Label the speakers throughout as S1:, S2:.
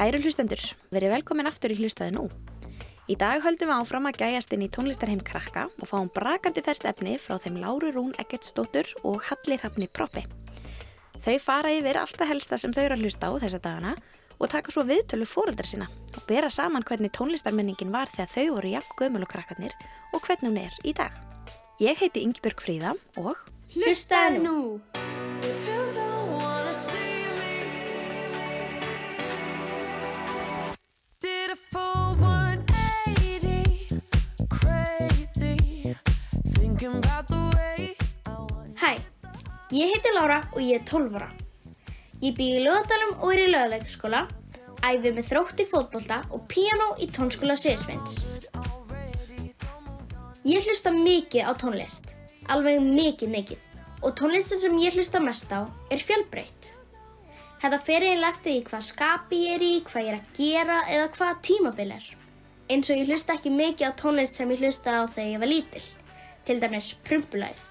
S1: Kæru hlustendur, verið velkomin aftur í hlustaði nú. Í dag höldum við áfram að gæjast inn í tónlistarheim krakka og fáum brakandi fest efni frá þeim Láru Rún Eggertsdóttur og Hallir Hafni Proppi. Þau fara yfir alltaf helsta sem þau eru að hlusta á þessa dagana og taka svo viðtölu fóreldar sína og bera saman hvernig tónlistarmenningin var þegar þau voru jafn gömul og krakkarnir og hvernig hún er í dag. Ég heiti Yngibjörg Fríða og
S2: Hlustaðu nú! Ég heiti Lára og ég er 12 ára. Ég bygg í lögadalum og er í lögaleikaskóla, æfi með þrótt í fótbolta og piano í tónskóla Sirsveins. Ég hlusta mikið á tónlist, alveg mikið mikið. Og tónlistin sem ég hlusta mest á er fjölbreytt. Þetta fer eiginlega eftir því hvað skapi ég er í, hvað ég er að gera eða hvað tímabil er. Eins og ég hlusta ekki mikið á tónlist sem ég hlusta á þegar ég var lítill, til dæmis prumpulæð.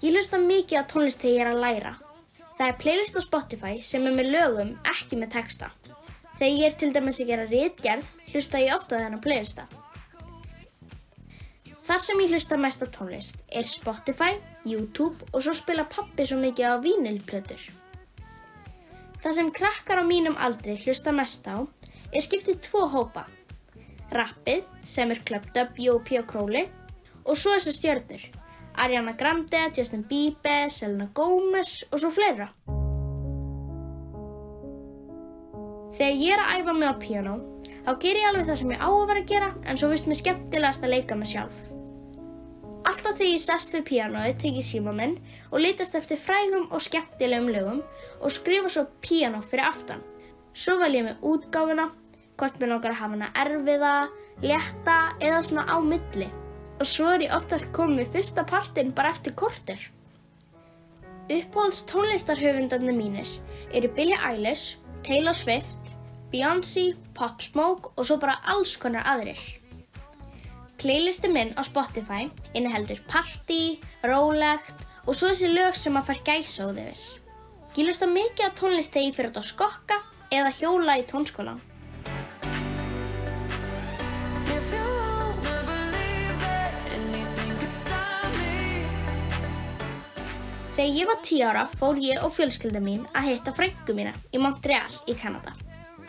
S2: Ég hlusta mikið á tónlist þegar ég er að læra. Það er playlist á Spotify sem er með lögum, ekki með texta. Þegar ég er til dæmis að gera rítgerð, hlusta ég ofta þennan playlista. Þar sem ég hlusta mest á tónlist er Spotify, YouTube og svo spila pappi svo mikið á vínilplötur. Það sem krakkar á mínum aldri hlusta mest á er skiptið tvo hópa. Rappið sem er Club W og P.O. Crowley og svo þessi stjörnur. Ariana Grande, Justin Bieber, Selena Gomez og svo fleira. Þegar ég er að æfa mig á piano, þá ger ég alveg það sem ég á að vera að gera en svo vist mér skemmtilegast að leika mig sjálf. Alltaf þegar ég sest við pianoið tek ég síma minn og litast eftir frægum og skemmtilegum lögum og skrifa svo piano fyrir aftan. Svo vel ég með útgáfuna, hvort mér langar að hafa hana erfiða, létta eða svona á milli. Og svo er ég oftast komið fyrsta partinn bara eftir kortir. Uppáhalds tónlistarhöfundarnir mínir eru Billie Eilish, Taylor Swift, Beyoncé, Pop Smoke og svo bara alls konar aðrir. Playlisti minn á Spotify inniheldur party, rólegt og svo þessi lög sem maður fær gæsa út yfir. Ég lusta mikið á tónlist þegar ég fyrir á skokka eða hjóla í tónskólan. Þegar ég var 10 ára fór ég og fjölskylda mín að hitta frængu mína í Montreal í Kanada.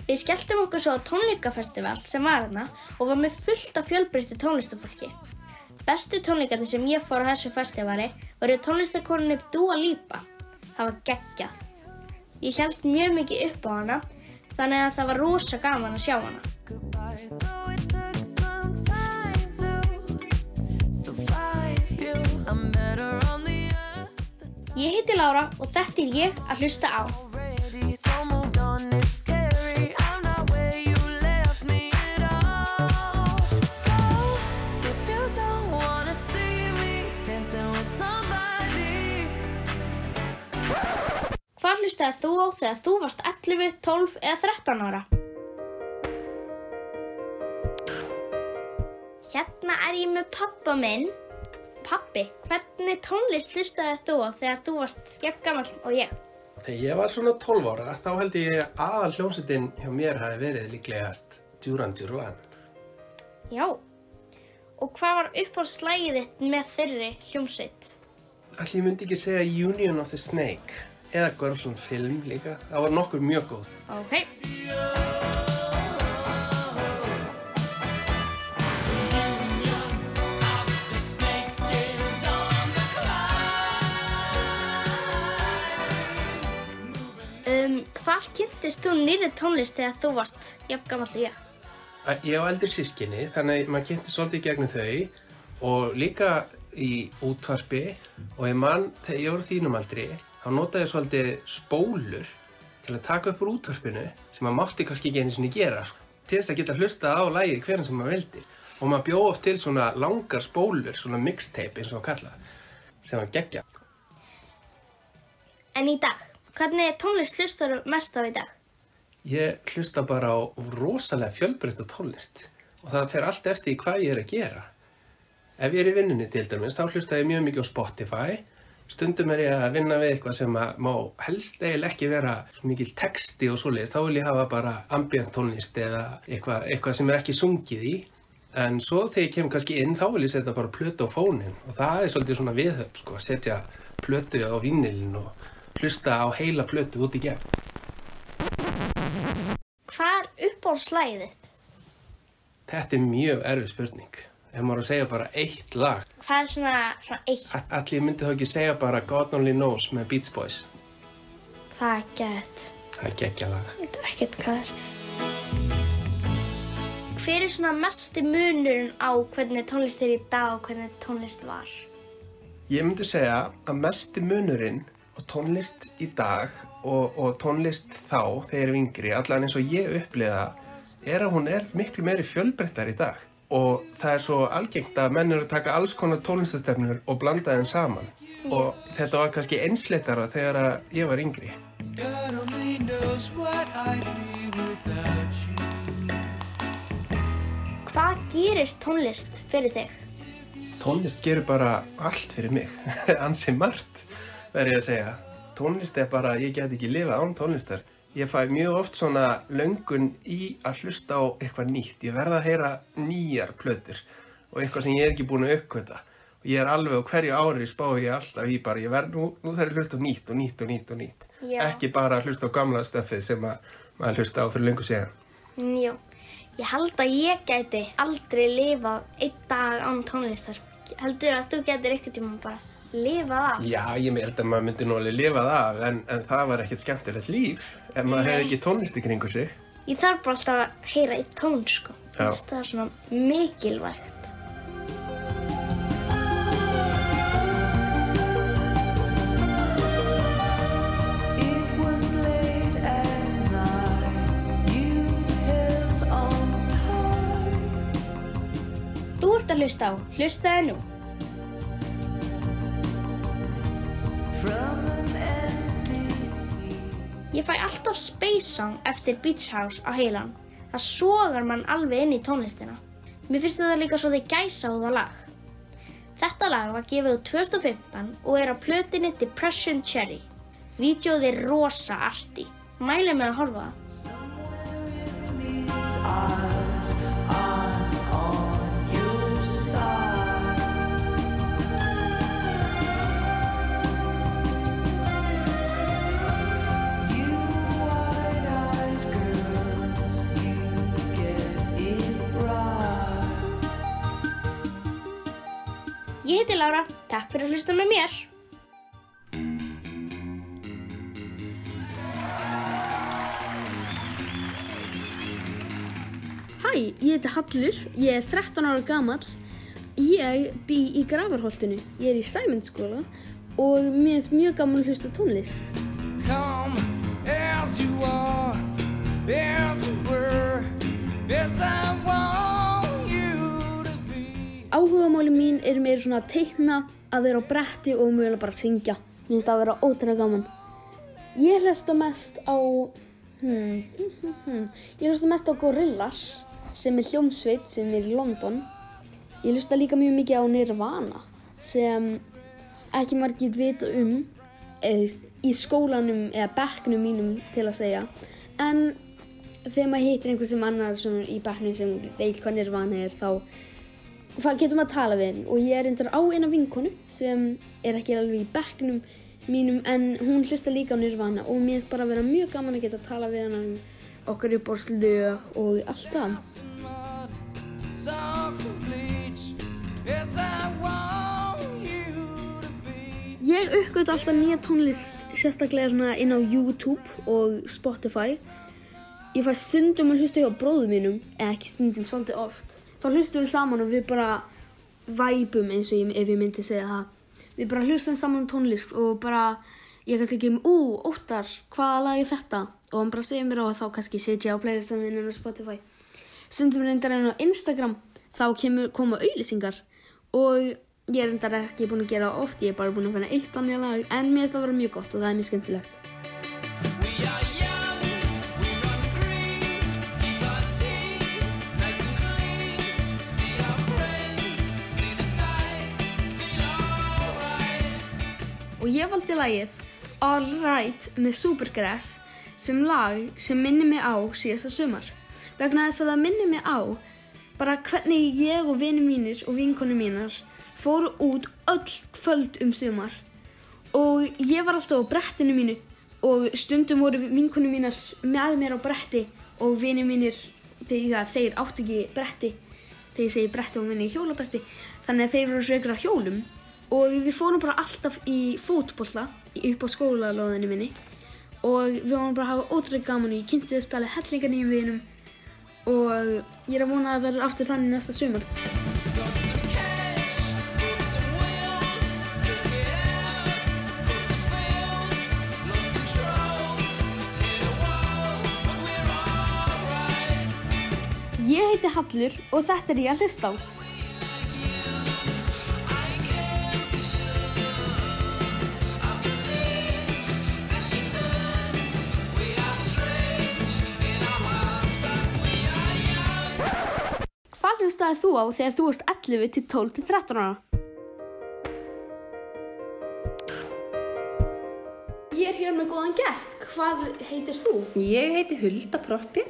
S2: Við skelltum okkur svo á tónleikafestival sem var hana og var með fullt af fjölbreyttu tónlistafólki. Bestu tónleikandi sem ég fór á þessu festivali voru tónlistakoninni Dua Lipa. Það var geggjað. Ég held mjög mikið upp á hana þannig að það var rosa gaman að sjá hana. Ég heiti Lára og þetta er ég að hlusta á. Hvað hlustaði þú á þegar þú varst 11, 12 eða 13 ára? Hérna er ég með pappa minn. Pappi, hvernig tónlist hlustaði þú á þegar þú varst jafn gammal og ég?
S3: Þegar ég var svona 12 ára þá held ég að aðal hljómsveitin hjá mér hafi verið líklegast Duran Duran.
S2: Já. Og hvað var upp á slægið þitt með þeirri hljómsveit?
S3: Allir ég myndi ekki segja Union of the Snake eða Girls on Film líka. Það var nokkur mjög góð.
S2: Ok. Kynntist þú nýri tónlist þegar þú varst jafn gammal og ég?
S3: Ég á eldri sískinni þannig að maður kynnti svolítið í gegnum þau og líka í útvarpi og ég mann þegar ég voru þínum aldri þá notaði ég svolítið spólur til að taka upp úr útvarpinu sem maður mátti kannski ekki einu sinni gera sko, til þess að geta hlusta á lægið hvernig sem maður vildi og maður bjóð oft til svona langar spólur, svona mixtape eins og að kalla sem var geggja.
S2: En í dag, hvernig tónlist hlustar þú mest á í dag?
S3: Ég hlusta bara á rosalega fjölbreytta tónlist og það fer allt eftir hvað ég er að gera. Ef ég er í vinnunni til dæmis þá hlusta ég mjög mikið á Spotify, stundum er ég að vinna við eitthvað sem má helst eiginlega ekki vera svo mikil texti og svoleiðist, þá vil ég hafa bara ambient tónlist eða eitthvað, eitthvað sem er ekki sungið í en svo þegar ég kem kannski inn þá vil ég setja bara plötu á fónin og það er svolítið svona viðhöf sko, setja plötu á vínilin og hlusta á heila plötu út í gegn
S2: Hvað er uppáhaldslægið þitt?
S3: Þetta er mjög erfið spurning ef maður að segja bara eitt lag
S2: Hvað er svona, svona eitt?
S3: Allir myndi þá ekki segja bara God Only Knows með Beach Boys
S2: Það er gett.
S3: það er geggja lag
S2: Ég veit ekkert hvað er. Hver er svona mesti munurinn á hvernig tónlist er í dag og hvernig tónlist var?
S3: Ég myndi segja að mesti munurinn og tónlist í dag og, og tónlist þá þegar er yngri, allan eins og ég upplifa er að hún er miklu meiri fjölbreyttar í dag. Og það er svo algengt að menn eru að taka alls konar tónlistastefnur og blanda þeim saman. Og þetta var kannski einsleitara þegar að ég var yngri.
S4: God only knows what I'd be without you.
S2: Hvað gerir tónlist fyrir þig?
S3: Tónlist gerur bara allt fyrir mig, ansi margt verður ég að segja. Tónlist er bara, ég get ekki lifað án tónlistar. Ég fæ mjög oft svona löngun í að hlusta á eitthvað nýtt. Ég verða að heyra nýjar plötur og eitthvað sem ég er ekki búin að uppkvöta. Og ég er alveg á hverju ári spá ég alltaf í bara, ég verð, nú, nú þarf ég að hlusta á nýtt og nýtt og nýtt og nýtt.
S2: Já.
S3: Ekki bara að hlusta á gamla stöfið sem að maður hlusta á fyrir löngu síðan.
S2: Jú, ég held að ég gæti aldrei lifað einn dag án tónlistar. Heldur að þú getur ykkur tíma bara lifað af?
S3: Já, ég held að maður myndi nú alveg lifa það af, en, en það var ekkert skemmtilegt líf ef maður hefði ekki tónlist í kringu sig.
S2: Ég þarf bara alltaf að heyra einn tón, sko. Það er svona mikilvægt.
S5: It was late at night. You held on tight.
S2: Þú ert að hlusta á Hlustaðu nú. Ég fæ alltaf Space Song eftir Beach House á heilan. Það sogar mann alveg inn í tónlistina. Mér finnst þetta líka svo þið gæsa á það lag. Þetta lag var gefið úr 2015 og er á plötinni Depression Cherry. Vídeóð er rosa arti. Mæli mig að horfa það. Ég heiti Lára, takk fyrir að hlusta með mér.
S6: Hæ, ég heiti Hallur, ég er 13 ára gamall. Ég bý í Grafarholtinu, ég er í Sæmundskóla og mér finnst mjög gaman að hlusta tónlist.
S4: Come as you are, as you were, as I to be.
S6: Áhugamáli mín er meira svona að teikna, að vera á bretti og mögulega bara að syngja. Mér finnst það að vera ótrúlega gaman. Ég hlusta mest á, hmm, hmm, hmm, ég hlusta mest á Gorillaz sem er hljómsveit sem er í London. Ég hlusta líka mjög mikið á Nirvana sem ekki margir vita um eða í skólanum eða bekknum mínum til að segja. En þegar maður hittir einhver sem annar sem í bekknum sem veit hvað Nirvana er þá þá getum að tala við henn og ég er reyndar á eina vinkonu sem er ekki alveg í bekknum mínum en hún hlusta líka á Nirvana og mér finnst bara að vera mjög gaman að geta að tala við henn um okkar uppbórslög og allt það. Ég uppgötu alltaf nýja tónlist sérstaklega svona inn á YouTube og Spotify. Ég fæ stundum að hlusta hjá bróðum mínum, eða ekki stundum, svolítið oft. Þá hlustum við saman og við bara væpum eins og ég, ef ég myndi segja það. Við bara hlustum saman á tónlist og bara, ég kannski ekki um, ú, óttar, hvaða lag er þetta? Og hann bara segir mér og þá kannski setja á playlistan minn á Spotify. Stundum reyndar en á Instagram, þá kemur, koma auðlýsingar og ég reyndar ekki búin að gera það oft, ég er bara búin að finna eitt annað lag, en mér finnst það að vera mjög gott og það er mjög skemmtilegt. Ég valdi lagið All Right með Supergrass sem lag sem minnir mig á síðasta sumar. Vegna þess að það minnir mig á bara hvernig ég og vini mínir og vinkonu mínar fóru út öll kvöld um sumar. Og ég var alltaf á brettinu mínu og stundum voru vinkonu mínar með mér á bretti og vini mínir, þegar þeir átti ekki bretti, þegar ég segi bretti og minni hjólabretti, þannig að þeir eru svo ykkur á hjólum og við fórum bara alltaf í fótbolla upp á skólalóðinu minni og við vorum bara að hafa ótrúlega gaman og ég kynnti þess alveg hellinga nýjum vinum og ég er að vona að verður aftur þannig næsta sumar. Ég heiti Hallur og þetta er ég að hlusta á. Hvað hlustaði þú á þegar þú varst 11 til 12 til 13 ára? Ég er hér með góðan gest. Hvað heitir þú?
S7: Ég heiti Hulda Proppi.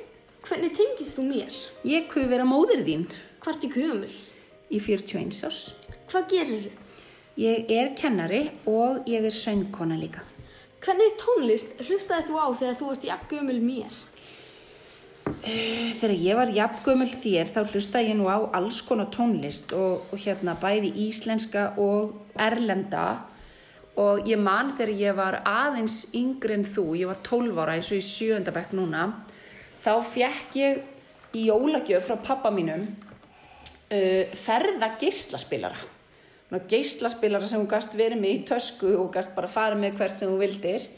S6: Hvernig tengist þú mér?
S7: Ég kuð vera móðir þín
S6: Hvart í gömul?
S7: í 41 árs.
S6: Hvað gerir þú?
S7: Ég er kennari og ég er söngkona líka.
S6: Hvernig tónlist hlustaði þú á þegar þú varst jafn gömul mér?
S7: Þegar ég var jafngömmul þér þá hlusta ég nú á alls konar tónlist og, og hérna bæði íslenska og erlenda. Og ég man þegar ég var aðeins yngri en þú, ég var 12 ára eins og í sjöndabekk núna, þá fekk ég í jólagjöf frá pappa mínum uh, ferða geislaspilara. Svona geislaspilara sem þú gast verið með í tösku og gast bara farið með hvert sem þú vildir.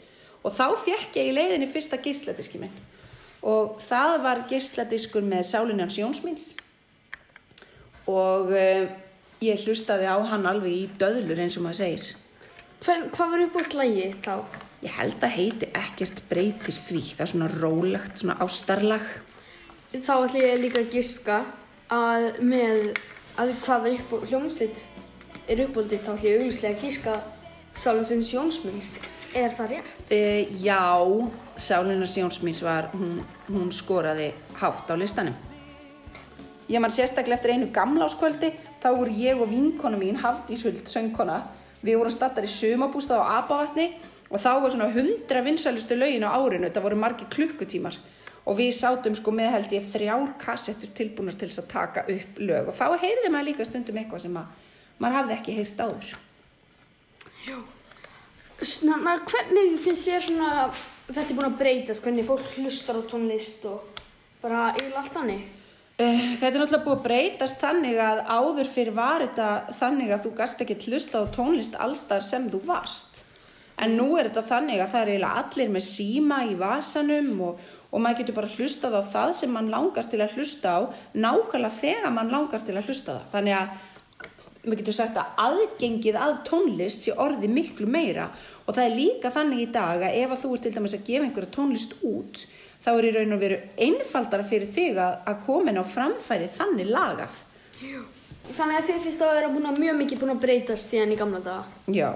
S7: Og þá fekk ég í leiðinni fyrsta geisladiski minn og það var geisladiskur með Sálinjans Jónsmins og uh, ég hlustaði á hann alveg í döðlur eins og maður segir.
S6: Hvern, hvað var upp á slægi þá?
S7: Ég held að heiti ekkert breytir því, það er svona rólegt, svona ástarlag.
S6: Þá ætlum ég líka að giska að með að hvaða upp á hljómsveit er uppáldið þá ætlum ég auglustlega að giska Sálinsins Jónsmins. Er það rétt?
S7: Uh, já, Sálinjans Jónsmins var, hún, hún skoraði hátt á listanum. Ég man sérstaklega eftir einu gamláskvöldi, þá voru ég og vinkona mín, Hafdís Huld, söngkona, við vorum stattar í sumabústað á Abavatni og þá var svona hundra vinsælustu lögin á árinu, þetta voru margir klukkutímar og við sátum sko með held ég þrjár kassettur tilbúnar til þess að taka upp lög og þá heyrði maður líka stundum eitthvað sem að maður hafði ekki heyrt áður.
S6: Svona, hvernig finnst þér svona, þetta er búin að breytast, hvernig fólk hlustar á tónlist og bara yfir allt hannig?
S7: Uh, þetta er náttúrulega búið að breytast þannig að áður fyrir var þetta þannig að þú gast ekki hlusta á tónlist allstar sem þú varst. En nú er þetta þannig að það er allir með síma í vasanum og, og maður getur bara hlustað á það sem mann langast til að hlusta á nákvæmlega þegar mann langast til að hlusta það. Þannig að maður getur sagt að aðgengið að tónlist sé orði miklu meira og það er líka þannig í dag að ef að þú ert til dæmis að gefa einhverja tónlist út þá er í raun og veru einfaldara fyrir þig að, að komin á framfæri þannig lagað.
S6: Þannig að þið finnst að vera búin að mjög mikið búin að breytast síðan í gamla daga?
S7: Já,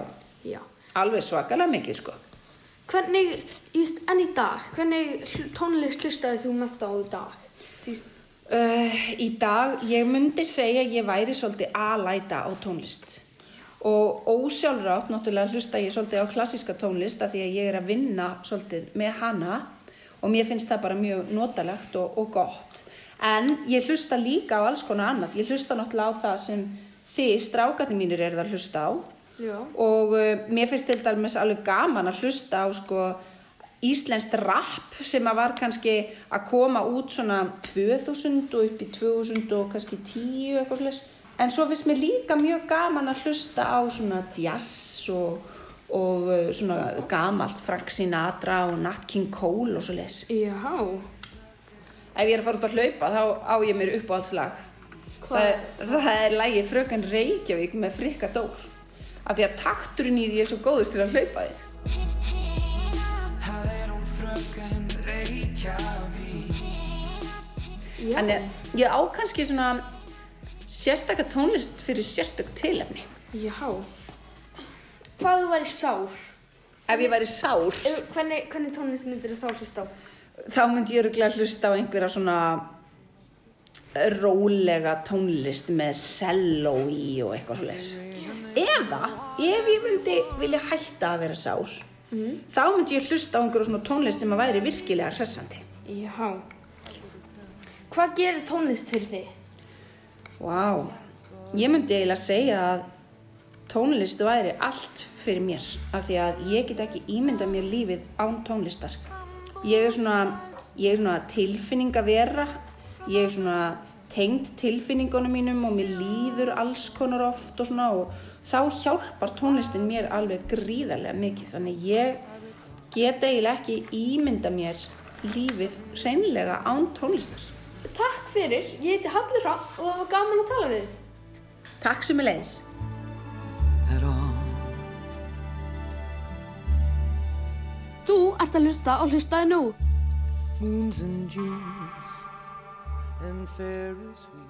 S6: Já.
S7: alveg svakalega mikið sko.
S6: Hvernig, just enn í dag, hvernig tónlist hlustaði þú mest á í dag? Just,
S7: Uh, í dag, ég myndi segja ég væri svolítið alæta á tónlist og ósjálfrátt náttúrulega hlusta ég svolítið á klassíska tónlist af því að ég er að vinna svolítið með hana og mér finnst það bara mjög notalegt og, og gott en ég hlusta líka á alls konar annað ég hlusta náttúrulega á það sem þið strákatni mínir eru að hlusta á
S6: já.
S7: og uh, mér finnst til dæmis alveg gaman að hlusta á sko íslenskt rap sem að var kannski að koma út svona 2000 og upp í 2000 og kannski 10 eitthvað slags. En svo finnst mér líka mjög gaman að hlusta á svona jazz og, og uh, svona gamalt Frank Sinatra og Nat King Cole og svo les.
S6: Já.
S7: Ef ég er að fara út að hlaupa þá á ég mér uppáhaldslag. Það, það er lægi Fröken Reykjavík með frikka dór. Af því að takturinn í því er svo góður til að hlaupa þið.
S4: Það er hún fröken Reykjavík
S6: Já.
S7: Þannig að ég á kannski svona sérstakka tónlist fyrir sérstök tilefni.
S6: Já. Hvað þú væri sár
S7: ef ég væri sár,
S6: Hvernig, hvernig tónlist myndir þú þá hlusta á?
S7: þá myndi ég öruglega hlusta á einhverja svona rólega tónlist með selló í og eitthvað svo leis. Eða, ef ég myndi vilja hætta að vera sár, þá myndi ég hlusta á einhverja svona tónlist sem að væri virkilega hressandi.
S6: Já. Hvað gerir tónlist fyrir þig?
S7: Vá, ég myndi eiginlega segja að tónlist væri allt fyrir mér af því að ég get ekki ímyndað mér lífið án tónlistar. Ég er svona, ég er svona tilfinningavera, ég er svona tengd tilfinningunum mínum og mér líður alls konar oft og svona og þá hjálpar tónlistin mér alveg gríðarlega mikið þannig ég get eiginlega ekki ímyndað mér lífið hreinlega án tónlistar.
S6: Takk fyrir, ég heiti Hallur Hrapp og það var gaman að tala við þig.
S7: Takk sem er leiðis.
S6: Þú ert að hlusta og hlustaði nú.
S4: Moons and Jews and Ferris wheels.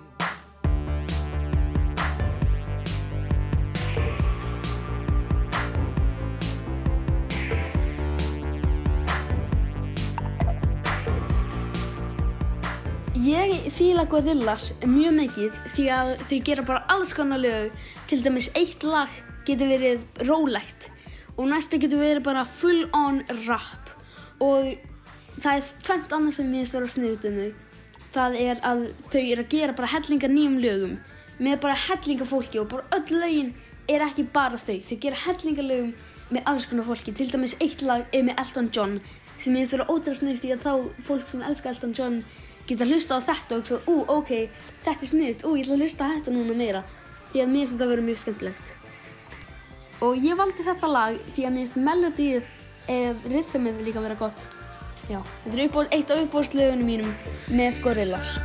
S6: Ég fíla Gorillaz mjög mikið því að þau gera bara alls konar lög. Til dæmis eitt lag getur verið rólegt og næsta getur verið bara full on rap. Og það er tvent annað sem ég finnst vera sniðut um þau. Það er að þau eru að gera bara hellinga nýjum lögum með bara hellinga fólki og bara öll lögin er ekki bara þau. Þau gera hellinga lögum með alls konar fólki. Til dæmis eitt lag er með Elton John sem ég finnst vera ótrúlega sniðut því að þá fólk sem elska Elton John geta hlusta á þetta og hugsa, ú, ok, þetta er sniðt, ú, ég ætla að hlusta á þetta núna meira. Því að mér finnst þetta að vera mjög skemmtilegt. Og ég valdi þetta lag því að mér finnst melodíð eða rhythmið líka vera gott. Já, þetta er eitt af uppbólslögunum mínum með Gorillaz.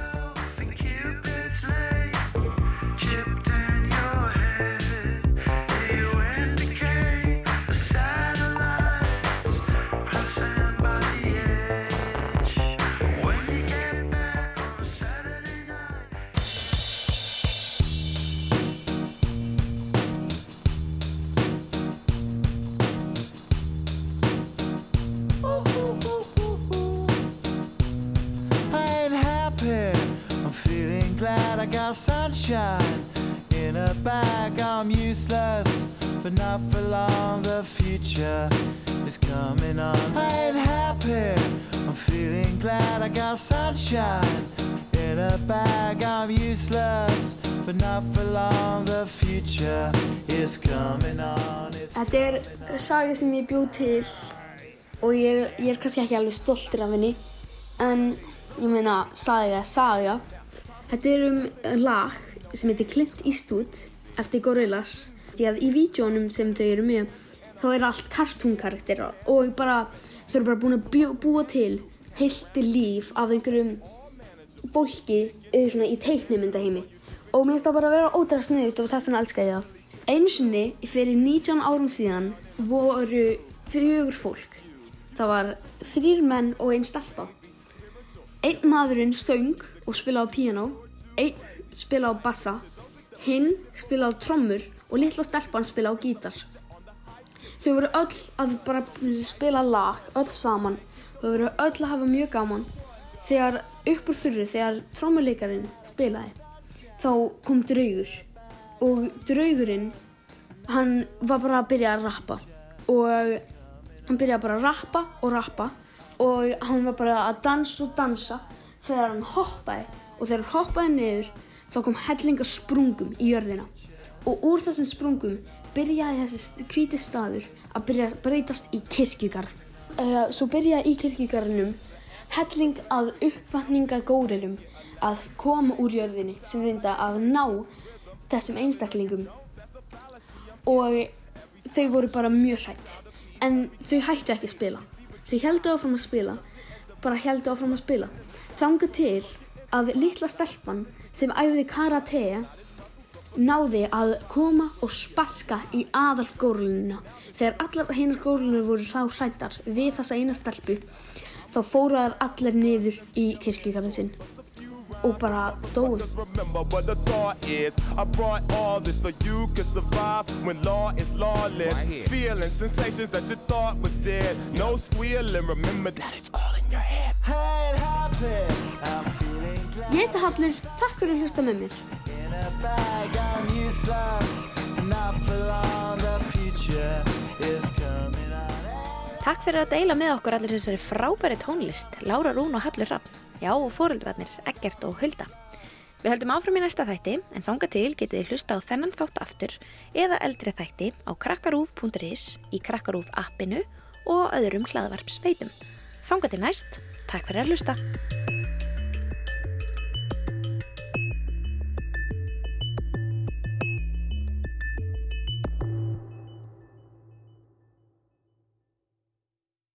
S8: Got sunshine in a bag. I'm useless, but not for long. The future is coming on. I ain't happy. I'm feeling glad I got sunshine in a bag. I'm useless, but not for long. The future is coming on.
S6: Þetta er saga sem ég bjóð til og ég er, ég er kannski ekki alveg stoltur af henni en ég meina saga saga. Þetta er um lag sem heitir Clint Eastwood eftir Gorillaz því að í vídjónum sem þau eru með þá er allt kartúnkarakterar og bara þau eru bara búin að bjó, búa til heilti líf af einhverjum fólki svona í teiknumyndaheimi og mér finnst það bara að vera ótrúlega sniðut og þess vegna elska ég það. Einu sinni fyrir 19 árum síðan voru fjögur fólk. Það var þrýr menn og einn stelpa. Einn maðurinn söng og spilaði á piano, einn spilaði á bassa, hinn spilaði á trommur og litla stelpan spilaði á gítar. Þau voru öll að bara spila lag, öll saman. Þau voru öll að hafa mjög gaman. Þegar upp úr þurru, þegar trommuleikarinn spilaði, þá kom draugur. Og draugurinn, hann var bara að byrja að rappa. Og hann byrjaði bara að rappa og rappa. Og hann var bara að dansa og dansa þegar hann hoppaði. Og þegar hann hoppaði niður, þá kom hellinga sprungum í jörðina. Og úr þessum sprungum byrjaði þessi hvíti staður að byrja að breytast í kirkjugarð. Uh, svo byrjaði í kirkjugarðinum helling að uppvatninga górilum að koma úr jörðinni sem reynda að ná þessum einstaklingum og þau voru bara mjög hrætt en þau hættu ekki að spila þau heldu áfram að spila bara heldu áfram að spila. Þanga til að litla stelpan sem æfði karate náði að koma og sparka í aðal górlununa þegar allar hinnar górlunur voru þá hrættar við þessa eina stelpu þá fóru þær allir niður í kirkjugarðin sinn og bara dóum.
S9: Just remember what the thought is. I brought all this so you could survive when law is lawless. Feeling sensations that you thought was dead. No squealing, remember that it's all in your head.
S8: Ain't happy, I'm feeling glad.
S6: Ég heiti Hallur, takk fyrir að hlusta með mér.
S1: Takk fyrir að deila með okkur allir þessari frábæri tónlist, Lára Rún og Hallur Rapp. Já, og fóreldrarnir, Eggert og Hulda. Við höldum áfram í næsta þætti, en þanga til getið hlusta á þennan þátt aftur eða eldri þætti á krakkarúf.is, í krakkarúf appinu og öðrum hlaðvarp sveitum. Þanga til næst, takk fyrir að hlusta.